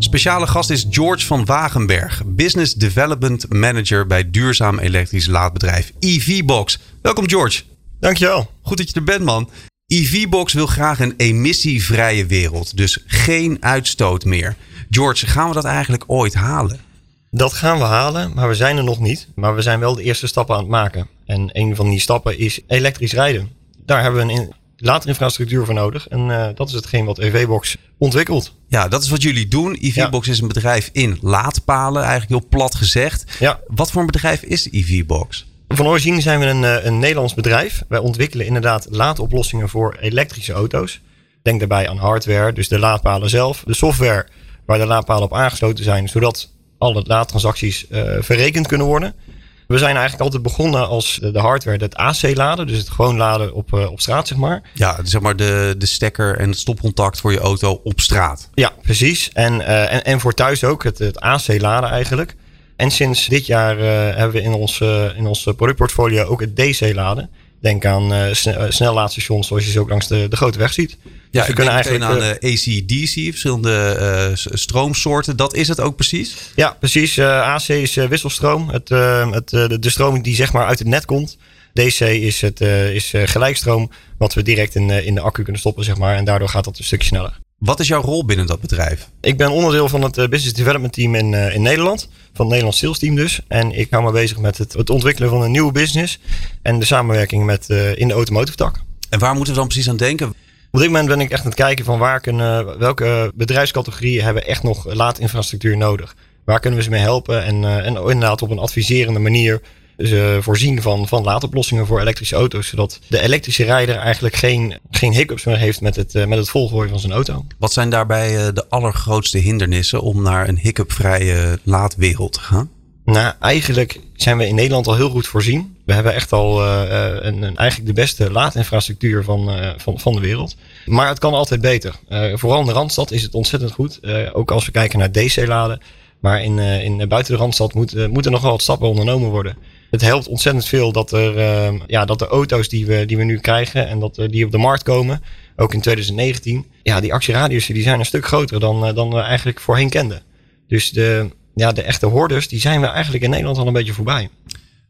Speciale gast is George van Wagenberg, Business Development Manager bij duurzaam elektrisch laadbedrijf EVBox. Welkom George. Dankjewel. Goed dat je er bent man. EVBox wil graag een emissievrije wereld, dus geen uitstoot meer. George, gaan we dat eigenlijk ooit halen? Dat gaan we halen, maar we zijn er nog niet. Maar we zijn wel de eerste stappen aan het maken. En een van die stappen is elektrisch rijden. Daar hebben we een later infrastructuur voor nodig. En uh, dat is hetgeen wat EVBox ontwikkelt. Ja, dat is wat jullie doen. EVBox ja. is een bedrijf in laadpalen, eigenlijk heel plat gezegd. Ja. Wat voor een bedrijf is EVBox? Van origine zijn we een, een Nederlands bedrijf. Wij ontwikkelen inderdaad laadoplossingen voor elektrische auto's. Denk daarbij aan hardware, dus de laadpalen zelf, de software waar de laadpalen op aangesloten zijn, zodat alle laadtransacties uh, verrekend kunnen worden. We zijn eigenlijk altijd begonnen als de hardware, het AC-laden. Dus het gewoon laden op, uh, op straat, zeg maar. Ja, zeg maar de, de stekker en het stopcontact voor je auto op straat. Ja, precies. En, uh, en, en voor thuis ook, het, het AC-laden eigenlijk. En sinds dit jaar hebben we in ons, in ons productportfolio ook het DC-laden. Denk aan snellaadstations zoals je ze ook langs de, de grote weg ziet. Ja, dus we kunnen eigenlijk aan de AC-DC, verschillende uh, stroomsoorten. Dat is het ook precies? Ja, precies. Uh, AC is wisselstroom. Het, het, de, de stroming die zeg maar uit het net komt. DC is, het, is gelijkstroom, wat we direct in, in de accu kunnen stoppen, zeg maar. En daardoor gaat dat een stukje sneller. Wat is jouw rol binnen dat bedrijf? Ik ben onderdeel van het Business Development Team in, in Nederland. Van het Nederlands Sales Team dus. En ik hou me bezig met het, het ontwikkelen van een nieuwe business. En de samenwerking met, in de automotive tak. En waar moeten we dan precies aan denken? Op dit moment ben ik echt aan het kijken van waar kunnen, welke bedrijfscategorieën hebben echt nog laadinfrastructuur nodig. Waar kunnen we ze mee helpen en, uh, en inderdaad op een adviserende manier ze voorzien van, van laadoplossingen voor elektrische auto's. Zodat de elektrische rijder eigenlijk geen, geen hiccups meer heeft met het, uh, met het volgooien van zijn auto. Wat zijn daarbij de allergrootste hindernissen om naar een hiccupvrije laadwereld te gaan? Nou, eigenlijk zijn we in Nederland al heel goed voorzien. We hebben echt al uh, een, een, eigenlijk de beste laadinfrastructuur van, uh, van, van de wereld. Maar het kan altijd beter. Vooral in de Randstad is het ontzettend goed. ook als we kijken naar DC-laden. Maar in, in, buiten de Randstad moet, moeten nog wel wat stappen ondernomen worden. Het helpt ontzettend veel dat er ja, dat de auto's die we, die we nu krijgen en dat die op de markt komen, ook in 2019, ja, die actieradiussen die zijn een stuk groter dan, dan we eigenlijk voorheen kenden. Dus de, ja, de echte hoorders, die zijn we eigenlijk in Nederland al een beetje voorbij.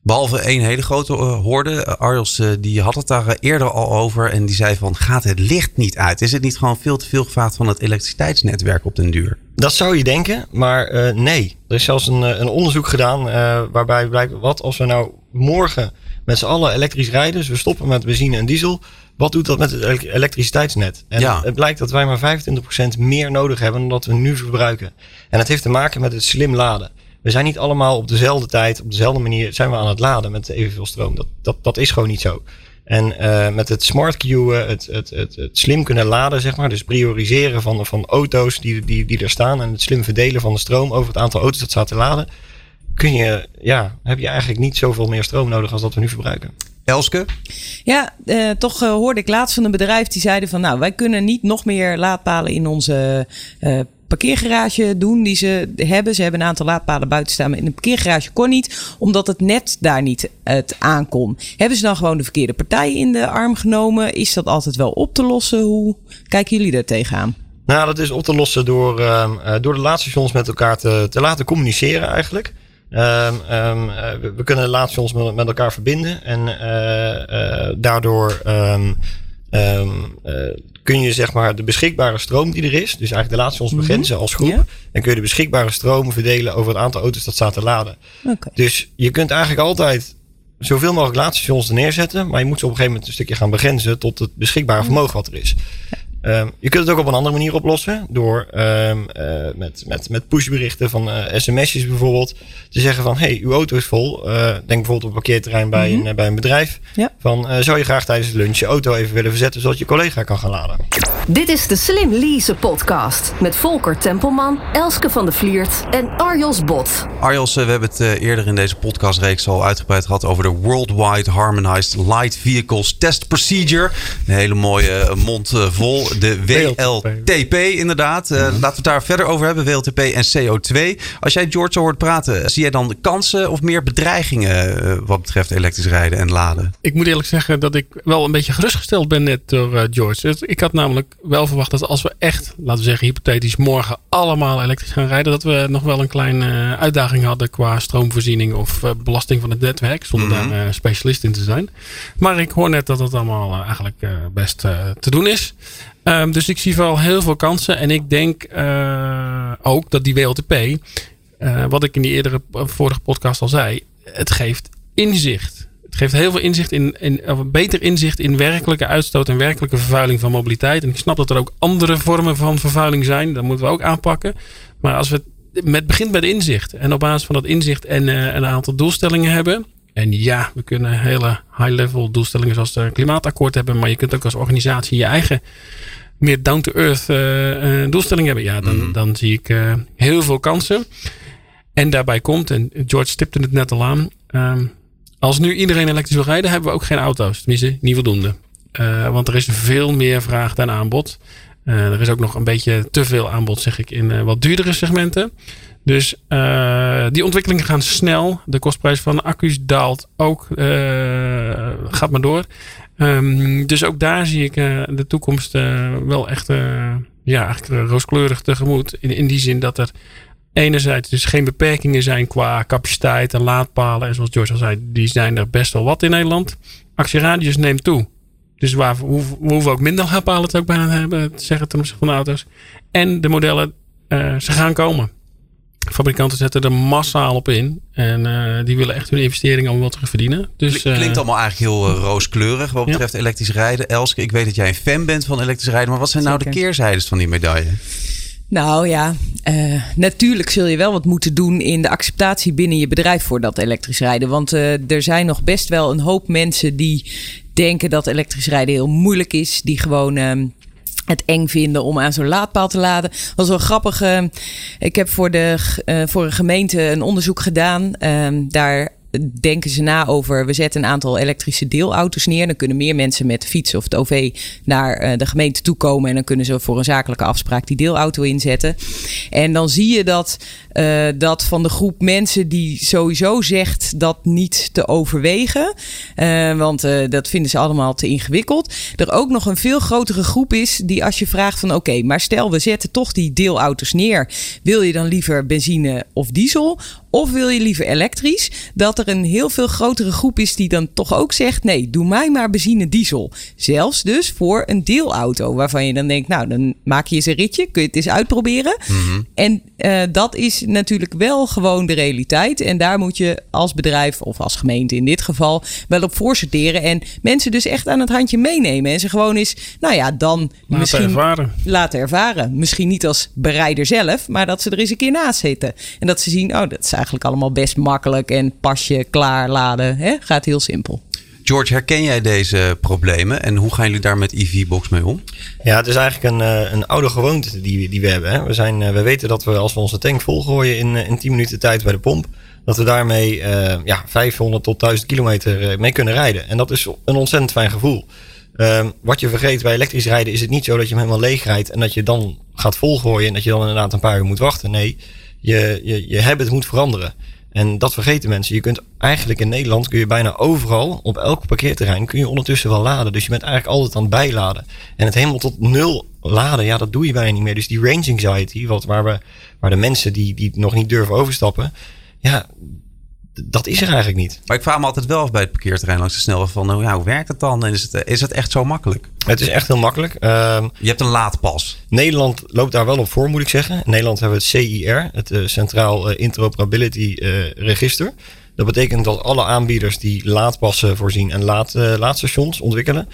Behalve één hele grote uh, hoorde. Arjos uh, die had het daar eerder al over. En die zei van, gaat het licht niet uit? Is het niet gewoon veel te veel gevraagd van het elektriciteitsnetwerk op den duur? Dat zou je denken, maar uh, nee. Er is zelfs een, een onderzoek gedaan waarbij blijkt... wat als we nou morgen met z'n allen elektrisch rijden... dus we stoppen met benzine en diesel... Wat doet dat met het elektriciteitsnet? En ja. het blijkt dat wij maar 25% meer nodig hebben dan dat we nu verbruiken. En dat heeft te maken met het slim laden. We zijn niet allemaal op dezelfde tijd, op dezelfde manier zijn we aan het laden met evenveel stroom. Dat, dat, dat is gewoon niet zo. En uh, met het smart queuen, het, het, het, het, slim kunnen laden, zeg maar. Dus prioriseren van, van auto's die, die, die er staan. En het slim verdelen van de stroom over het aantal auto's dat staat te laden. Kun je, ja, heb je eigenlijk niet zoveel meer stroom nodig als dat we nu verbruiken. Elske? Ja, uh, toch uh, hoorde ik laatst van een bedrijf die zeiden van nou, wij kunnen niet nog meer laadpalen in onze uh, parkeergarage doen die ze hebben. Ze hebben een aantal laadpalen buiten staan, maar in een parkeergarage kon niet, omdat het net daar niet het aankon. Hebben ze dan gewoon de verkeerde partij in de arm genomen? Is dat altijd wel op te lossen? Hoe kijken jullie daar tegenaan? Nou, dat is op te lossen door, uh, door de laadstations met elkaar te, te laten communiceren eigenlijk. Um, um, we, we, kunnen de laadstations met, met elkaar verbinden en uh, daardoor um, kun je zeg maar de beschikbare stroom die er is, dus eigenlijk de mm -hmm. begrenzen als groep, en kun je de beschikbare stroom verdelen over het aantal auto's dat staat te laden. Okay. Dus je kunt eigenlijk altijd zoveel mogelijk laadstations er neerzetten, maar je moet ze op een gegeven moment een stukje gaan begrenzen tot het beschikbare vermogen wat er is. Ja. Um, je kunt het ook op een andere manier oplossen. Door um, uh, met, met, met pushberichten van uh, sms'jes bijvoorbeeld. Te zeggen van, hey, uw auto is vol. Uh, denk bijvoorbeeld op een parkeerterrein bij, mm -hmm. een, bij een bedrijf. Ja. Van, zou je graag tijdens het lunch je auto even willen verzetten... zodat je collega kan gaan laden. Dit is de Slim Lease podcast met Volker Tempelman, Elske van de Vliert en Arjos Bot. Arjos, eh, we hebben het eh, eerder in deze podcastreeks al uitgebreid gehad over de Worldwide Harmonized Light Vehicles Test Procedure. Een hele mooie eh, mond vol. De WLTP inderdaad. Uh, Laten we het daar verder over hebben. WLTP en CO2. Als jij George zo hoort praten, zie jij dan kansen of meer bedreigingen wat betreft elektrisch rijden en laden? Ik moet eerlijk zeggen dat ik wel een beetje gerustgesteld ben net door George. Ik had namelijk wel verwacht dat als we echt, laten we zeggen hypothetisch, morgen allemaal elektrisch gaan rijden, dat we nog wel een kleine uitdaging hadden qua stroomvoorziening of belasting van het netwerk, zonder daar uh, specialist in te zijn. Maar ik hoor net dat het allemaal eigenlijk best te doen is. Um, dus ik zie wel heel veel kansen en ik denk ook dat die WLTP, wat ik in die eerdere vorige podcast al zei, het geeft inzicht geeft heel veel inzicht in, in beter inzicht in werkelijke uitstoot en werkelijke vervuiling van mobiliteit. En ik snap dat er ook andere vormen van vervuiling zijn. Dat moeten we ook aanpakken. Maar als we met begint met inzicht. En op basis van dat inzicht en een aantal doelstellingen hebben. En ja, we kunnen hele high-level doelstellingen zoals het klimaatakkoord hebben. Maar je kunt ook als organisatie je eigen meer down-to-earth uh, uh, doelstelling hebben. Ja, dan, mm. dan zie ik heel veel kansen. En daarbij komt, en George stipte het net al aan. Um, als nu iedereen elektrisch wil rijden, hebben we ook geen auto's. Tenminste, niet voldoende. Want er is veel meer vraag dan aanbod. Er is ook nog een beetje te veel aanbod, zeg ik, in wat duurdere segmenten. Dus die ontwikkelingen gaan snel. De kostprijs van accu's daalt ook. gaat maar door. Um, dus ook daar zie ik de toekomst wel echt ja, eigenlijk rooskleurig tegemoet. In, in die zin dat er enerzijds dus geen beperkingen zijn qua capaciteit en laadpalen. En zoals George al zei, die zijn er best wel wat in Nederland. Actieradius neemt toe. Dus waar, we, hoeven ook minder laadpalen het ook bijna hebben, te zeggen ten opzichte van de auto's. En de modellen, uh, ze gaan komen. Fabrikanten zetten er massaal op in. En uh, die willen echt hun investeringen om wat te verdienen. Dus, Klinkt uh, allemaal eigenlijk heel rooskleurig wat betreft ja. elektrisch rijden. Elske, ik weet dat jij een fan bent van elektrisch rijden. Maar wat zijn nou de keerzijdes van die medaille? Nou ja, uh, natuurlijk zul je wel wat moeten doen in de acceptatie binnen je bedrijf voor dat elektrisch rijden. Want uh, er zijn nog best wel een hoop mensen die denken dat elektrisch rijden heel moeilijk is. Die gewoon. Het eng vinden om aan zo'n laadpaal te laden. Dat was wel grappig. ik heb voor, de, voor een gemeente een onderzoek gedaan. Ehm, daar denken ze na over. We zetten een aantal elektrische deelauto's neer. Dan kunnen meer mensen met de fiets of het OV naar uh, de gemeente toe komen. En dan kunnen ze voor een zakelijke afspraak die deelauto inzetten. En dan zie je dat, uh, dat van de groep mensen die sowieso zegt dat niet te overwegen. Uh, want dat vinden ze allemaal te ingewikkeld. Er ook nog een veel grotere groep is die als je vraagt van oké, maar stel we zetten toch die deelauto's neer. Wil je dan liever benzine of diesel? Of wil je liever elektrisch? Dat er een heel veel grotere groep is die dan toch ook zegt: nee, doe mij maar benzine diesel. Zelfs dus voor een deelauto. Waarvan je dan denkt: nou, dan maak je eens een ritje. Kun je het eens uitproberen? Mm-hmm. En uh, dat is natuurlijk wel gewoon de realiteit. En daar moet je als bedrijf of als gemeente in dit geval wel op voorsorteren. En mensen dus echt aan het handje meenemen. En ze gewoon eens, nou ja, dan laten misschien ervaren. laten ervaren. Misschien niet als bereider zelf, maar dat ze er eens een keer naast zitten. En dat ze zien: oh, dat is eigenlijk allemaal best makkelijk en pasje klaar laden. Hè? Gaat heel simpel. George, herken jij deze problemen en hoe gaan jullie daar met EV-box mee om? Ja, het is eigenlijk een, eh, een oude gewoonte die, die we hebben. Hè. We, zijn, eh, we weten dat we als we onze tank volgooien in, eh, in 10 minuten tijd bij de pomp, dat we daarmee uh, ja, 500 tot 1000 kilometer mee kunnen rijden. En dat is een ontzettend fijn gevoel. Uh, wat je vergeet bij elektrisch rijden is het niet zo dat je hem helemaal leeg rijdt en dat je dan gaat volgooien en dat je dan inderdaad een paar uur moet wachten. Nee, je, je, je habit moet veranderen. En dat vergeten mensen. Je kunt eigenlijk in Nederland kun je bijna overal, op elk parkeerterrein, kun je ondertussen wel laden. Dus je bent eigenlijk altijd aan het bijladen. En het helemaal tot nul laden, ja, dat doe je bijna niet meer. Dus die range anxiety, wat, waar, we, waar de mensen die, die nog niet durven overstappen, ja, dat is er eigenlijk niet. Maar ik vraag me altijd wel af bij het parkeerterrein langs de snelweg van, nou, ja, hoe werkt het dan? En is het, is het echt zo makkelijk? Het is echt heel makkelijk. Um, je hebt een laadpas. Nederland loopt daar wel op voor, moet ik zeggen. In Nederland hebben we het CIR, het uh, Centraal uh, Interoperability Register. Dat betekent dat alle aanbieders die laadpassen voorzien en laad, laadstations ontwikkelen,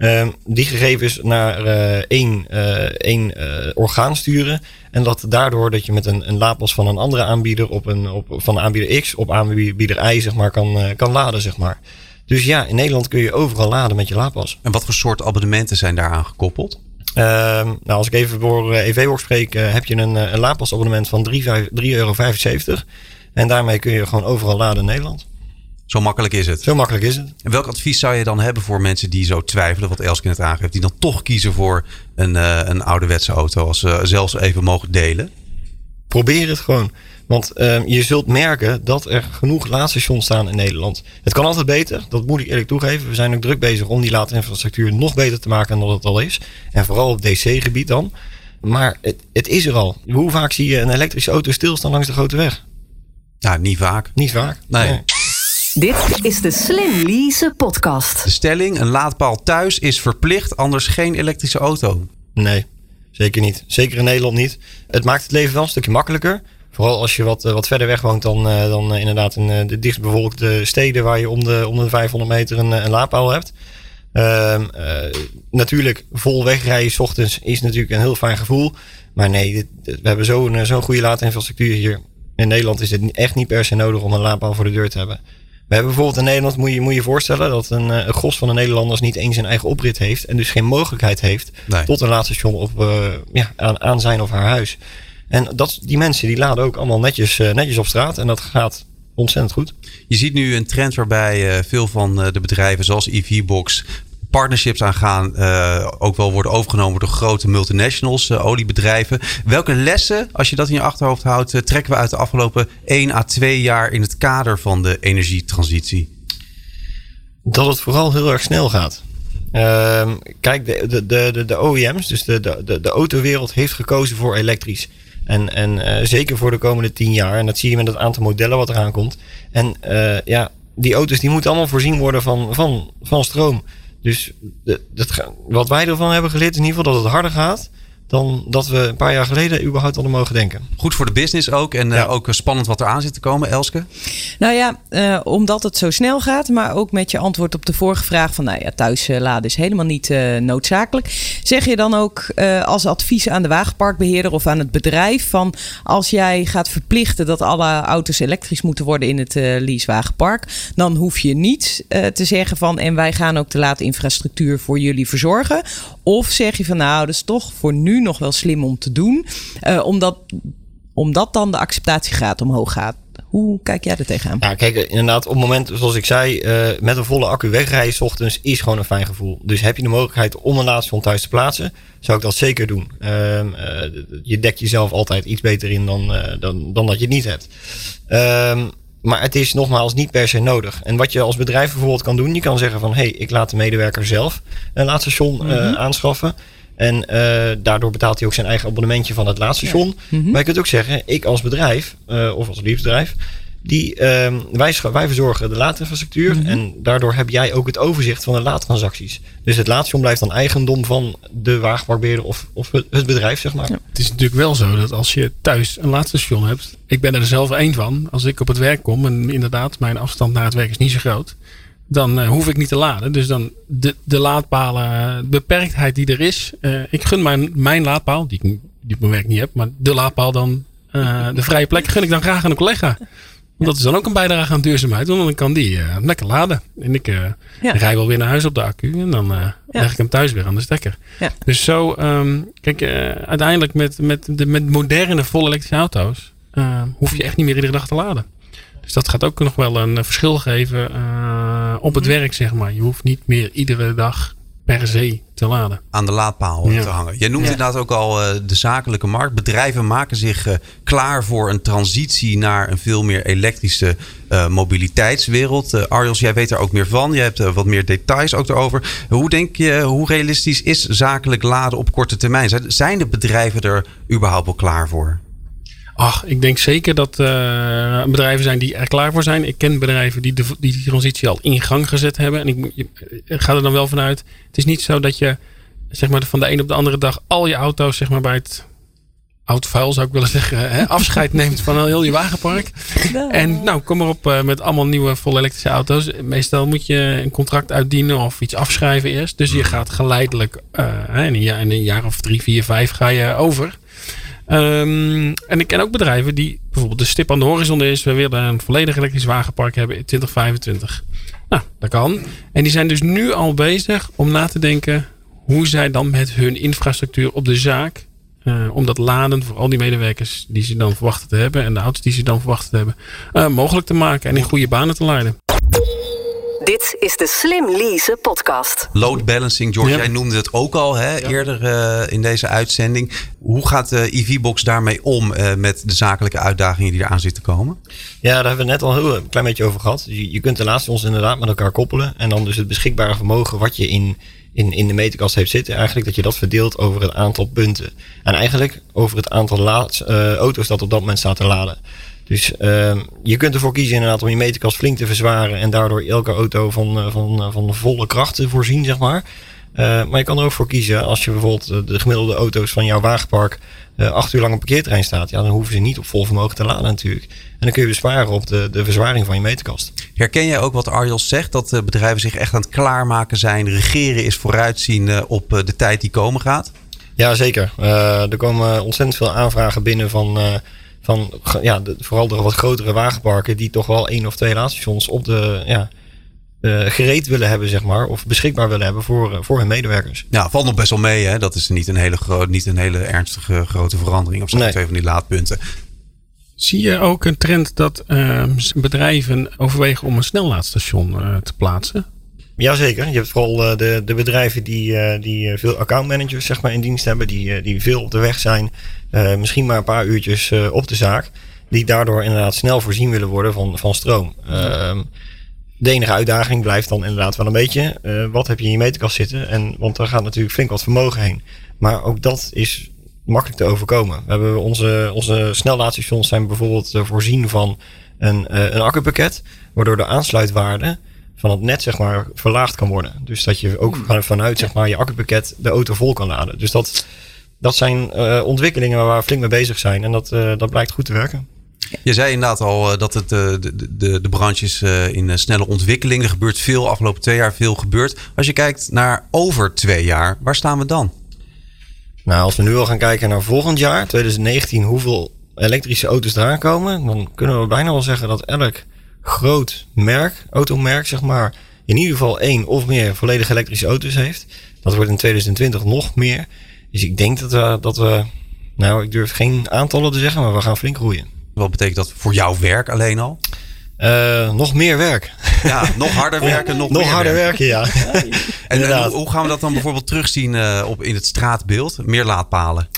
uh, die gegevens naar uh, één, uh, één orgaan sturen. En dat daardoor dat je met een, een laadpas van een andere aanbieder op een, op, van aanbieder X op aanbieder Y zeg maar, kan, kan laden. Zeg maar. Dus ja, in Nederland kun je overal laden met je laadpas. En wat voor soort abonnementen zijn daaraan gekoppeld? Ehm, nou, als ik even voor EV-Works spreek, heb je een, een laadpasabonnement van 3,75 euro. En daarmee kun je gewoon overal laden in Nederland. Zo makkelijk is het. Zo makkelijk is het. En welk advies zou je dan hebben voor mensen die zo twijfelen, wat Elske net aangeeft, die dan toch kiezen voor een, uh, een ouderwetse auto als ze zelfs even mogen delen? Probeer het gewoon. Want uh, je zult merken dat er genoeg laadstations staan in Nederland. Het kan altijd beter, dat moet ik eerlijk toegeven. We zijn ook druk bezig om die laadinfrastructuur nog beter te maken dan dat het al is. En vooral op DC-gebied dan. Maar het, het is er al. Hoe vaak zie je een elektrische auto stilstaan langs de grote weg? Nou, niet vaak. Niet vaak. Nee. Dit is de Slim Lease podcast. De stelling, een laadpaal thuis is verplicht, anders geen elektrische auto. Nee, zeker niet. Zeker in Nederland niet. Het maakt het leven wel een stukje makkelijker. Vooral als je wat, eh, wat verder weg woont dan, uh, dan uh, inderdaad in de dichtstbevolkte steden waar je om de, om de 500 meter een, een laadpaal hebt. Uh, natuurlijk, vol wegrijden s ochtends is natuurlijk een heel fijn gevoel. Maar nee, we hebben zo'n zo'n goede laadinfrastructuur hier. In Nederland is het echt niet per se nodig om een laadpaal voor de deur te hebben. We hebben bijvoorbeeld in Nederland, moet je moet je voorstellen, dat een, een gros van de Nederlanders niet eens een eigen oprit heeft. En dus geen mogelijkheid heeft tot een laadstation op, uh, ja, aan, aan zijn of haar huis. En dat, die mensen die laden ook allemaal netjes, uh, netjes op straat. En dat gaat ontzettend goed. Je ziet nu een trend waarbij veel van de bedrijven zoals EVBox partnerships aangaan. Uh, ook wel worden overgenomen door grote multinationals, uh, oliebedrijven. Welke lessen, als je dat in je achterhoofd houdt, uh, trekken we uit de afgelopen 1 à 2 jaar in het kader van de energietransitie? Dat het vooral heel erg snel gaat. Uh, kijk, de, de, de, de OEM's, dus de, de, de autowereld, heeft gekozen voor elektrisch. En, en zeker voor de komende 10 jaar. En dat zie je met het aantal modellen wat eraan komt. En ja, die auto's die moeten allemaal voorzien worden van, van, van stroom. Dus dat, wat wij ervan hebben geleerd, in ieder geval dat het harder gaat dan dat we een paar jaar geleden überhaupt hadden mogen denken. Goed voor de business ook en ja. uh, ook spannend wat er aan zit te komen, Elske. Nou ja, uh, omdat het zo snel gaat, maar ook met je antwoord op de vorige vraag van, nou ja, thuis uh, laden is helemaal niet noodzakelijk. Zeg je dan ook als advies aan de wagenparkbeheerder of aan het bedrijf van, als jij gaat verplichten dat alle auto's elektrisch moeten worden in het leasewagenpark, dan hoef je niet te zeggen van, en wij gaan ook de laadinfrastructuur voor jullie verzorgen. Of zeg je van, nou, dat is toch voor nu nog wel slim om te doen. Uh, omdat, omdat dan de acceptatiegraad omhoog gaat. Hoe kijk jij er tegenaan? Ja, kijk, inderdaad, op het moment, zoals ik zei, uh, met een volle accu wegrijden s ochtends is gewoon een fijn gevoel. Dus heb je de mogelijkheid om een laadstation thuis te plaatsen, zou ik dat zeker doen. Uh, uh, je dekt jezelf altijd iets beter in dan, dan, dan dat je het niet hebt. Ehm, maar het is nogmaals niet per se nodig. En wat je als bedrijf bijvoorbeeld kan doen, je kan zeggen van hé, hey, ik laat de medewerker zelf een laadstation mm -hmm. aanschaffen. En uh, daardoor betaalt hij ook zijn eigen abonnementje van het laadstation. Ja. Mm -hmm. Maar je kunt ook zeggen, ik als bedrijf, uh, of als liefdebedrijf, die, uh, wij, wij verzorgen de laadinfrastructuur. Mm -hmm. En daardoor heb jij ook het overzicht van de laadtransacties. Dus het laadstation blijft dan eigendom van de wagenparkbeheerder of, of het bedrijf, zeg maar. Ja. Het is natuurlijk wel zo dat als je thuis een laadstation hebt. Ik ben er zelf één van. Als ik op het werk kom, en inderdaad, mijn afstand naar het werk is niet zo groot dan uh, hoef ik niet te laden. Dus dan de, de laadpalen, de beperktheid die er is. Uh, ik gun mijn, mijn laadpaal, die ik, die op mijn werk niet heb, maar de laadpaal dan, uh, de vrije plek, gun ik dan graag aan een collega. Want dat is dan ook een bijdrage aan duurzaamheid, want dan kan die lekker laden. En ik ja. rij wel weer naar huis op de accu en dan ja. leg ik hem thuis weer aan de stekker. Ja. Dus zo, um, kijk, uiteindelijk met, met, de, met moderne volle elektrische auto's hoef je echt niet meer iedere dag te laden. Dus dat gaat ook nog wel een verschil geven uh, op het werk, zeg maar. Je hoeft niet meer iedere dag per se te laden. Aan de laadpaal ja. te hangen. Jij noemt ja. inderdaad ook al uh, de zakelijke markt. Bedrijven maken zich uh, klaar voor een transitie naar een veel meer elektrische mobiliteitswereld. Arjos, jij weet daar ook meer van. Je hebt wat meer details ook erover. Hoe denk je, hoe realistisch is zakelijk laden op korte termijn? Zijn de bedrijven er überhaupt wel klaar voor? Ach, ik denk zeker dat uh, bedrijven zijn die er klaar voor zijn. Ik ken bedrijven die, de, die die transitie al in gang gezet hebben. En ik, ik ga er dan wel vanuit. Het is niet zo dat je zeg maar, van de een op de andere dag al je auto's zeg maar, bij het oud vuil zou ik willen zeggen, hè, afscheid neemt van heel je wagenpark. En nou, kom erop uh, met allemaal nieuwe volle elektrische auto's. Meestal moet je een contract uitdienen of iets afschrijven eerst. Dus je gaat geleidelijk uh, in, een jaar, in een jaar of drie, vier, vijf ga je over. Um, en ik ken ook bedrijven die bijvoorbeeld de stip aan de horizon is. We willen een volledig elektrisch wagenpark hebben in 2025. Nou, dat kan. En die zijn dus nu al bezig om na te denken. hoe zij dan met hun infrastructuur op de zaak uh, om dat laden voor al die medewerkers die ze dan verwachten te hebben en de auto's die ze dan verwachten te hebben, uh, mogelijk te maken en in goede banen te leiden. Dit is de Slim Lease podcast. Load balancing, George, jij noemde het ook al hè, eerder uh, in deze uitzending. Hoe gaat de EV-box daarmee om uh, met de zakelijke uitdagingen die eraan zitten komen? Ja, daar hebben we net al heel een klein beetje over gehad. Je, je kunt de laatste ons inderdaad met elkaar koppelen. En dan dus het beschikbare vermogen wat je in, in, in de meterkast heeft zitten. Eigenlijk dat je dat verdeelt over het aantal punten. En eigenlijk over het aantal laad, uh, auto's dat op dat moment staat te laden. Dus uh, je kunt ervoor kiezen inderdaad om je meterkast flink te verzwaren en daardoor elke auto van, uh, van, uh, van volle kracht te voorzien, zeg maar. Uh, maar je kan er ook voor kiezen als je bijvoorbeeld de gemiddelde auto's van jouw wagenpark acht uur lang op parkeerterrein staat. Ja, dan hoeven ze niet op vol vermogen te laden natuurlijk. En dan kun je besparen op de, de verzwaring van je meterkast. Herken jij ook wat Arjos zegt? Dat bedrijven zich echt aan het klaarmaken zijn. Regeren is vooruitzien op de tijd die komen gaat? Ja, zeker. er komen ontzettend veel aanvragen binnen van van ja, de, vooral de wat grotere wagenparken die toch wel één of twee laadstations op de ja, uh, gereed willen hebben, zeg maar, of beschikbaar willen hebben voor, uh, voor hun medewerkers. Ja, valt nog best wel mee, hè? Dat is niet een hele, gro niet een hele ernstige grote verandering op zo'n nee. twee van die laadpunten. Zie je ook een trend dat uh, bedrijven overwegen om een snellaadstation te plaatsen? Jazeker. Je hebt vooral de, de bedrijven die, die veel accountmanagers zeg maar, in dienst hebben, die, die veel op de weg zijn. Misschien maar een paar uurtjes op de zaak. Die daardoor inderdaad snel voorzien willen worden van, van stroom. Uh, de enige uitdaging blijft dan inderdaad wel een beetje. Wat heb je in je meterkast zitten? En, want daar gaat natuurlijk flink wat vermogen heen. Maar ook dat is makkelijk te overkomen. We hebben onze, onze snellaadsstations zijn bijvoorbeeld voorzien van een, een accupakket. Waardoor de aansluitwaarde van het net zeg maar verlaagd kan worden. Dus dat je ook vanuit zeg maar je accupakket de auto vol kan laden. Dus dat dat zijn uh, ontwikkelingen waar we flink mee bezig zijn. En dat, uh, dat blijkt goed te werken. Je zei inderdaad al dat het, de, de, de branche is in snelle ontwikkeling. Er gebeurt veel, afgelopen twee jaar veel gebeurt. Als je kijkt naar over twee jaar, waar staan we dan? Nou, als we nu al gaan kijken naar volgend jaar, 2019, hoeveel elektrische auto's eraan komen, dan kunnen we bijna wel zeggen dat elk groot merk, automerk zeg maar, in ieder geval één of meer volledig elektrische auto's heeft. Dat wordt in 2020 nog meer. Dus ik denk dat we, dat we, nou, ik durf geen aantallen te zeggen, maar we gaan flink groeien. Wat betekent dat voor jouw werk alleen al? Uh, nog meer werk. Ja, nog harder werken, nog, nog meer harder werken. werken, ja. en, en hoe gaan we dat dan bijvoorbeeld terugzien uh, op, in het straatbeeld? Meer laadpalen?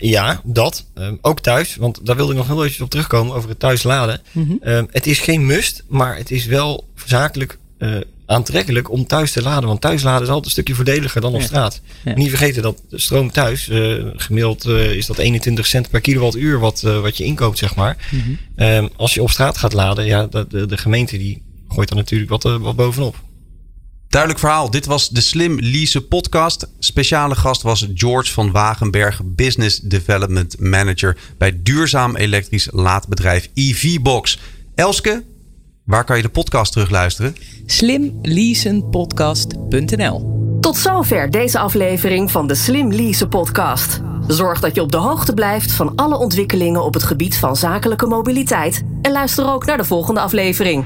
Ja, dat. Um, ook thuis, want daar wilde ik nog heel even op terugkomen over het thuisladen. Mm -hmm. um, het is geen must, maar het is wel zakelijk uh, aantrekkelijk om thuis te laden. Want thuis laden is altijd een stukje voordeliger dan op ja. straat. Ja. Niet vergeten dat de stroom thuis, uh, gemiddeld uh, is dat 21 cent per kilowattuur wat, wat je inkoopt, zeg maar. Mm -hmm. um, als je op straat gaat laden, ja, de, de, de gemeente die gooit er natuurlijk wat, wat bovenop. Duidelijk verhaal. Dit was de Slim Lease podcast. Speciale gast was George van Wagenberg, Business Development Manager bij duurzaam elektrisch laadbedrijf EVBox. Elske, Waar kan je de podcast terugluisteren? slimleasenpodcast.nl Tot zover deze aflevering van de Slim Lease podcast. Zorg dat je op de hoogte blijft van alle ontwikkelingen op het gebied van zakelijke mobiliteit en luister ook naar de volgende aflevering.